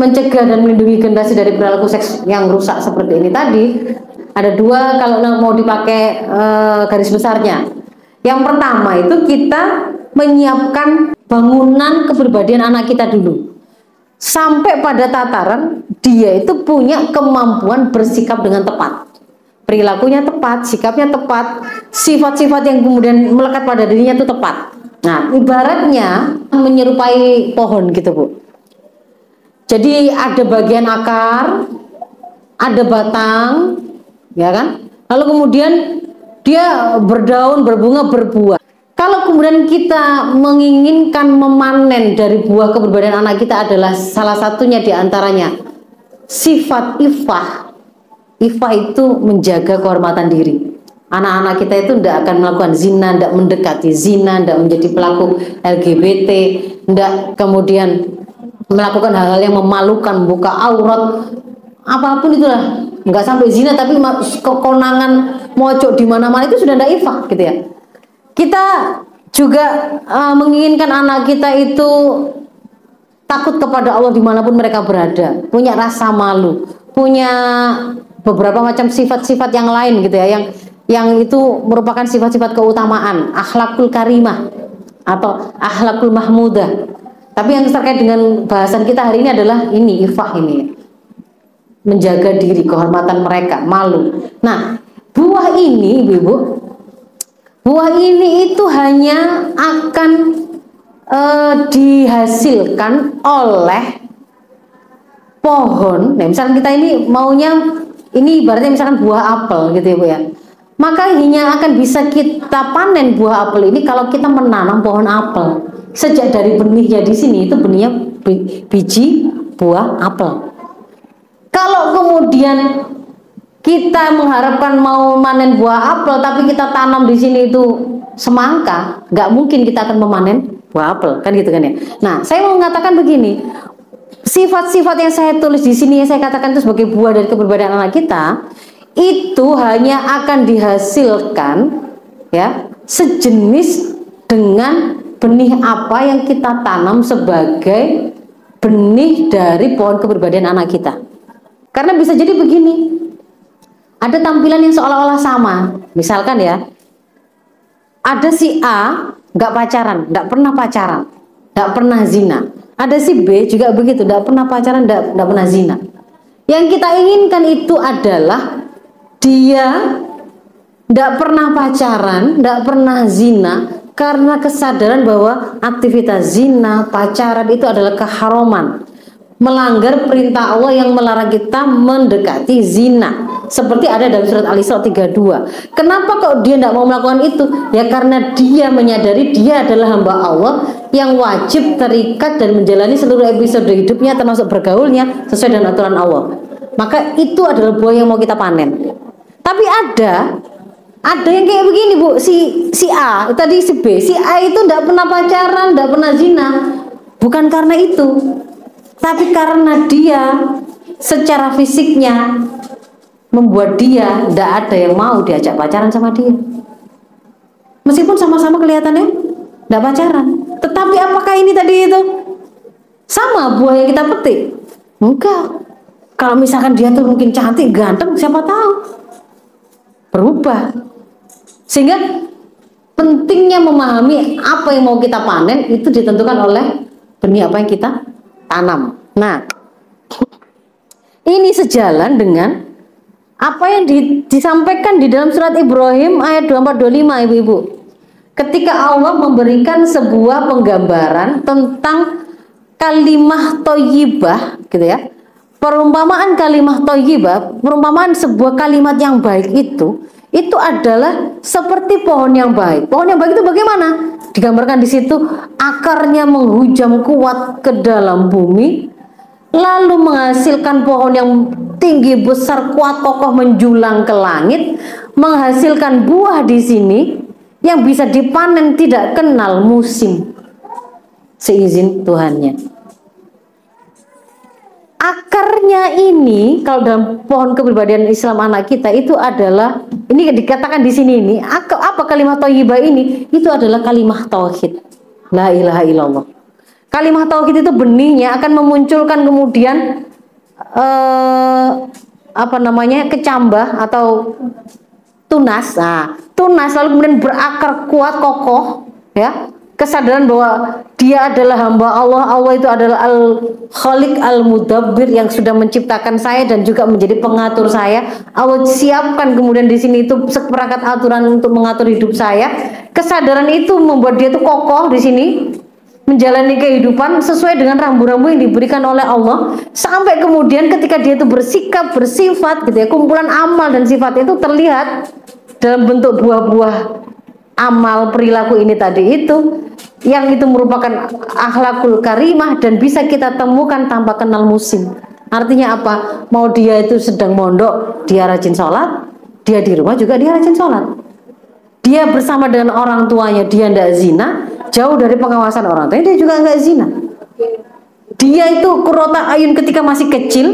mencegah dan melindungi generasi dari perilaku seks yang rusak seperti ini tadi ada dua kalau mau dipakai e, garis besarnya. Yang pertama itu kita menyiapkan bangunan kepribadian anak kita dulu. Sampai pada tataran dia itu punya kemampuan bersikap dengan tepat. Perilakunya tepat, sikapnya tepat, sifat-sifat yang kemudian melekat pada dirinya itu tepat. Nah, ibaratnya menyerupai pohon gitu, Bu. Jadi ada bagian akar, ada batang, ya kan? Lalu kemudian dia berdaun, berbunga, berbuah. Kalau kemudian kita menginginkan memanen dari buah keberbedaan anak kita adalah salah satunya di antaranya sifat ifah. Ifah itu menjaga kehormatan diri. Anak-anak kita itu tidak akan melakukan zina, tidak mendekati zina, tidak menjadi pelaku LGBT, tidak kemudian melakukan hal-hal yang memalukan, buka aurat, apa pun itulah. Nggak sampai zina tapi kekonangan mojok di mana-mana itu sudah tidak ifah gitu ya. Kita juga uh, menginginkan anak kita itu takut kepada Allah di mana pun mereka berada. Punya rasa malu punya beberapa macam sifat-sifat yang lain gitu ya yang yang itu merupakan sifat-sifat keutamaan. Akhlakul karimah atau akhlakul mahmudah tapi yang terkait dengan bahasan kita hari ini adalah ini ifah ini menjaga diri, kehormatan mereka, malu. Nah, buah ini, Ibu, buah ini itu hanya akan uh, dihasilkan oleh pohon. Nah, misalkan kita ini maunya ini ibaratnya misalkan buah apel gitu ya, Bu ya. Maka hanya akan bisa kita panen buah apel ini kalau kita menanam pohon apel. Sejak dari benihnya di sini itu benihnya biji buah apel. Kalau kemudian kita mengharapkan mau manen buah apel tapi kita tanam di sini itu semangka, nggak mungkin kita akan memanen buah apel, kan gitu kan ya. Nah, saya mau mengatakan begini, sifat-sifat yang saya tulis di sini yang saya katakan itu sebagai buah dari keberbedaan anak kita itu hanya akan dihasilkan ya sejenis dengan benih apa yang kita tanam sebagai benih dari pohon keberbedaan anak kita. Karena bisa jadi begini, ada tampilan yang seolah-olah sama. Misalkan ya, ada si A nggak pacaran, nggak pernah pacaran, nggak pernah zina. Ada si B juga begitu, nggak pernah pacaran, nggak pernah zina. Yang kita inginkan itu adalah dia nggak pernah pacaran, nggak pernah zina, karena kesadaran bahwa aktivitas zina, pacaran itu adalah keharuman melanggar perintah Allah yang melarang kita mendekati zina. Seperti ada dalam surat Al-Isra 32 kenapa kok dia tidak mau melakukan itu? Ya karena dia menyadari dia adalah hamba Allah yang wajib terikat dan menjalani seluruh episode hidupnya termasuk bergaulnya sesuai dengan aturan Allah. Maka itu adalah buah yang mau kita panen. Tapi ada ada yang kayak begini bu si si A tadi si B si A itu tidak pernah pacaran tidak pernah zina bukan karena itu tapi karena dia secara fisiknya membuat dia tidak ada yang mau diajak pacaran sama dia. Meskipun sama-sama kelihatannya tidak pacaran. Tetapi apakah ini tadi itu sama buah yang kita petik? Enggak. Kalau misalkan dia tuh mungkin cantik, ganteng, siapa tahu berubah. Sehingga pentingnya memahami apa yang mau kita panen itu ditentukan oleh benih apa yang kita tanam. Nah, ini sejalan dengan apa yang di, disampaikan di dalam surat Ibrahim ayat 2425 Ibu-ibu. Ketika Allah memberikan sebuah penggambaran tentang kalimah toyibah gitu ya. Perumpamaan kalimah toyibah, perumpamaan sebuah kalimat yang baik itu itu adalah seperti pohon yang baik. Pohon yang baik itu bagaimana? digambarkan di situ akarnya menghujam kuat ke dalam bumi lalu menghasilkan pohon yang tinggi besar kuat kokoh menjulang ke langit menghasilkan buah di sini yang bisa dipanen tidak kenal musim seizin Tuhannya akarnya ini kalau dalam pohon kepribadian Islam anak kita itu adalah ini dikatakan di sini ini apa kalimat thayyibah ini? Itu adalah kalimat tauhid. La ilaha illallah. Kalimat tauhid itu benihnya akan memunculkan kemudian eh, apa namanya kecambah atau tunas. Nah, tunas lalu kemudian berakar kuat kokoh ya kesadaran bahwa dia adalah hamba Allah, Allah itu adalah Al-Khaliq Al-Mudabbir yang sudah menciptakan saya dan juga menjadi pengatur saya. Allah siapkan kemudian di sini itu seperangkat aturan untuk mengatur hidup saya. Kesadaran itu membuat dia itu kokoh di sini menjalani kehidupan sesuai dengan rambu-rambu yang diberikan oleh Allah sampai kemudian ketika dia itu bersikap bersifat gitu ya kumpulan amal dan sifat itu terlihat dalam bentuk buah-buah amal perilaku ini tadi itu yang itu merupakan akhlakul karimah dan bisa kita temukan tanpa kenal musim. Artinya apa? Mau dia itu sedang mondok, dia rajin sholat, dia di rumah juga dia rajin sholat. Dia bersama dengan orang tuanya, dia tidak zina, jauh dari pengawasan orang tuanya, dia juga nggak zina. Dia itu kurota ayun ketika masih kecil,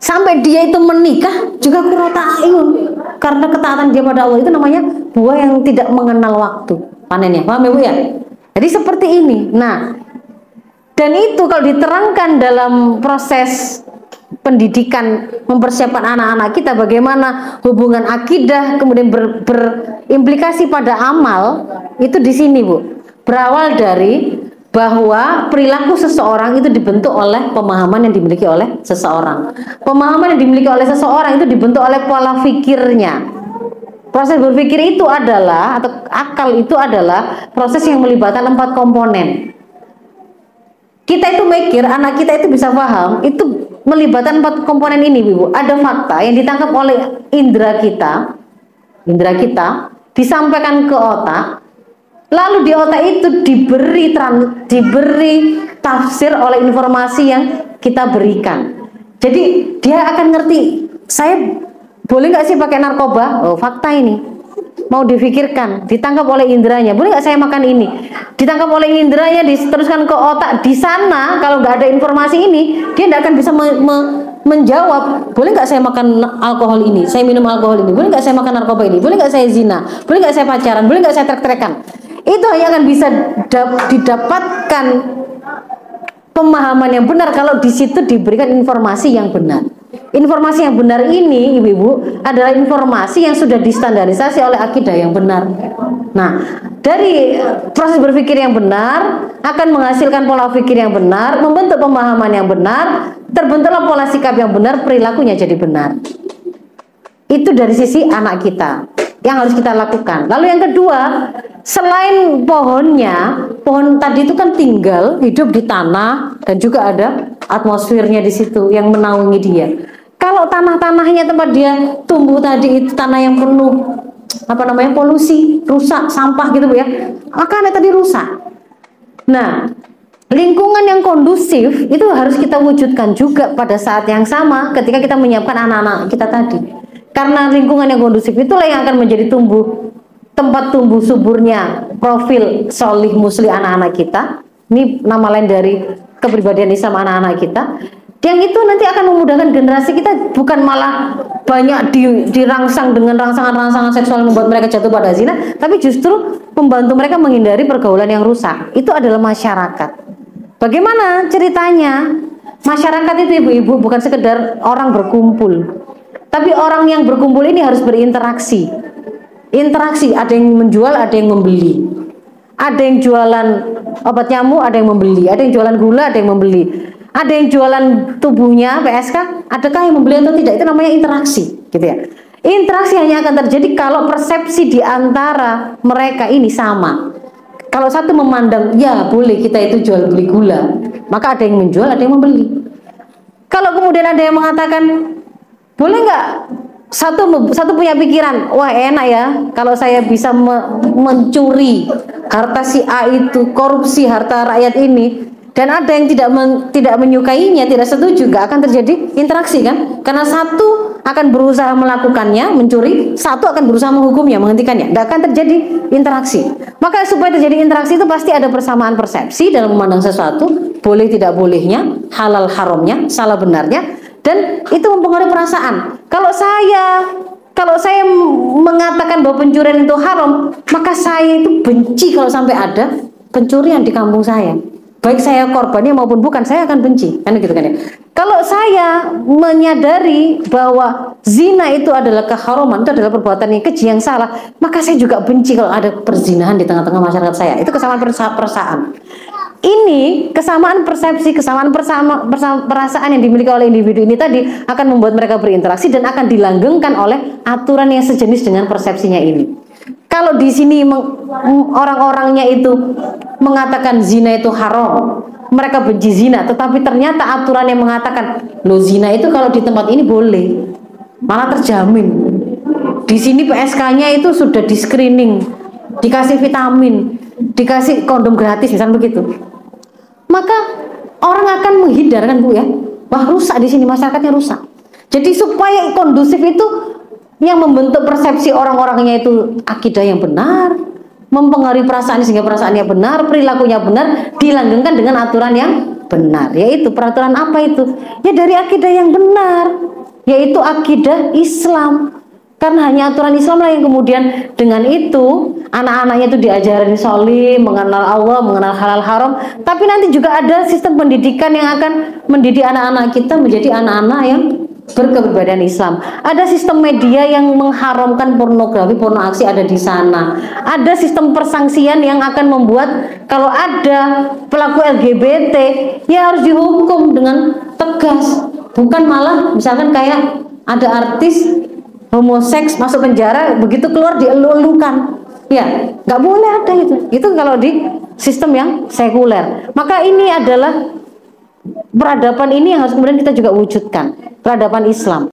sampai dia itu menikah juga kurota ayun karena ketaatan dia pada Allah itu namanya buah yang tidak mengenal waktu. Panennya paham ya bu ya? Jadi seperti ini. Nah dan itu kalau diterangkan dalam proses pendidikan mempersiapkan anak-anak kita bagaimana hubungan akidah kemudian ber, berimplikasi pada amal itu di sini bu. Berawal dari bahwa perilaku seseorang itu dibentuk oleh pemahaman yang dimiliki oleh seseorang. Pemahaman yang dimiliki oleh seseorang itu dibentuk oleh pola pikirnya. Proses berpikir itu adalah atau akal itu adalah proses yang melibatkan empat komponen. Kita itu mikir, anak kita itu bisa paham, itu melibatkan empat komponen ini, Ibu. Ada fakta yang ditangkap oleh indera kita, indera kita, disampaikan ke otak, Lalu di otak itu diberi diberi tafsir oleh informasi yang kita berikan. Jadi dia akan ngerti, saya boleh nggak sih pakai narkoba? Oh fakta ini. Mau difikirkan, ditangkap oleh inderanya. Boleh nggak saya makan ini? Ditangkap oleh inderanya, diteruskan ke otak. Di sana kalau nggak ada informasi ini, dia tidak akan bisa me me menjawab. Boleh nggak saya makan alkohol ini? Saya minum alkohol ini. Boleh nggak saya makan narkoba ini? Boleh nggak saya zina? Boleh nggak saya pacaran? Boleh nggak saya trek-trekan? Itu hanya akan bisa didapatkan pemahaman yang benar kalau di situ diberikan informasi yang benar. Informasi yang benar ini, ibu-ibu, adalah informasi yang sudah distandarisasi oleh akidah yang benar. Nah, dari proses berpikir yang benar akan menghasilkan pola pikir yang benar, membentuk pemahaman yang benar, terbentuklah pola sikap yang benar, perilakunya jadi benar. Itu dari sisi anak kita yang harus kita lakukan. Lalu yang kedua, selain pohonnya, pohon tadi itu kan tinggal hidup di tanah dan juga ada atmosfernya di situ yang menaungi dia. Kalau tanah-tanahnya tempat dia tumbuh tadi itu tanah yang penuh apa namanya polusi, rusak, sampah gitu ya, akan tadi rusak. Nah, lingkungan yang kondusif itu harus kita wujudkan juga pada saat yang sama ketika kita menyiapkan anak-anak kita tadi. Karena lingkungan yang kondusif itulah yang akan menjadi tumbuh tempat tumbuh suburnya profil solih musli anak-anak kita. Ini nama lain dari kepribadian Islam anak-anak kita. Yang itu nanti akan memudahkan generasi kita bukan malah banyak di, dirangsang dengan rangsangan-rangsangan seksual membuat mereka jatuh pada zina, tapi justru membantu mereka menghindari pergaulan yang rusak. Itu adalah masyarakat. Bagaimana ceritanya? Masyarakat itu ibu-ibu bukan sekedar orang berkumpul, tapi orang yang berkumpul ini harus berinteraksi. Interaksi, ada yang menjual, ada yang membeli. Ada yang jualan obat nyamuk, ada yang membeli. Ada yang jualan gula, ada yang membeli. Ada yang jualan tubuhnya PSK, adakah yang membeli atau tidak? Itu namanya interaksi, gitu ya. Interaksi hanya akan terjadi kalau persepsi di antara mereka ini sama. Kalau satu memandang, ya boleh kita itu jual beli gula, maka ada yang menjual, ada yang membeli. Kalau kemudian ada yang mengatakan, boleh nggak satu satu punya pikiran, wah enak ya kalau saya bisa me mencuri harta si A itu, korupsi harta rakyat ini dan ada yang tidak men, tidak menyukainya, tidak setuju, juga akan terjadi interaksi kan? Karena satu akan berusaha melakukannya, mencuri, satu akan berusaha menghukumnya, menghentikannya. Tidak akan terjadi interaksi. Maka supaya terjadi interaksi itu pasti ada persamaan persepsi dalam memandang sesuatu, boleh tidak bolehnya, halal haramnya, salah benarnya, dan itu mempengaruhi perasaan. Kalau saya kalau saya mengatakan bahwa pencurian itu haram, maka saya itu benci kalau sampai ada pencurian di kampung saya. baik saya korbannya maupun bukan saya akan benci. Kan gitu kan ya? Kalau saya menyadari bahwa zina itu adalah keharuman itu adalah perbuatan yang keji yang salah maka saya juga benci kalau ada perzinahan di tengah-tengah masyarakat saya. Itu kesamaan perasaan ini kesamaan persepsi, kesamaan persama, persama, perasaan yang dimiliki oleh individu ini tadi akan membuat mereka berinteraksi dan akan dilanggengkan oleh aturan yang sejenis dengan persepsinya ini. Kalau di sini orang-orangnya itu mengatakan zina itu haram, mereka benci zina, tetapi ternyata aturan yang mengatakan lo zina itu kalau di tempat ini boleh, malah terjamin. Di sini PSK-nya itu sudah di screening, dikasih vitamin, dikasih kondom gratis misalnya begitu maka orang akan menghindarkan bu ya. Wah rusak di sini masyarakatnya rusak. Jadi supaya kondusif itu yang membentuk persepsi orang-orangnya itu akidah yang benar mempengaruhi perasaan sehingga perasaannya benar perilakunya benar dilanggengkan dengan aturan yang benar. Yaitu peraturan apa itu? Ya dari akidah yang benar yaitu akidah Islam karena hanya aturan Islam lah yang kemudian dengan itu anak-anaknya itu diajarin soli, mengenal Allah, mengenal halal haram. Tapi nanti juga ada sistem pendidikan yang akan mendidik anak-anak kita menjadi anak-anak yang berkeberadaan Islam. Ada sistem media yang mengharamkan pornografi, porno aksi ada di sana. Ada sistem persangsian yang akan membuat kalau ada pelaku LGBT ya harus dihukum dengan tegas. Bukan malah misalkan kayak ada artis homoseks masuk penjara begitu keluar dielu-elukan. Ya nggak boleh ada itu. Itu kalau di sistem yang sekuler. Maka ini adalah peradaban ini yang harus kemudian kita juga wujudkan. Peradaban Islam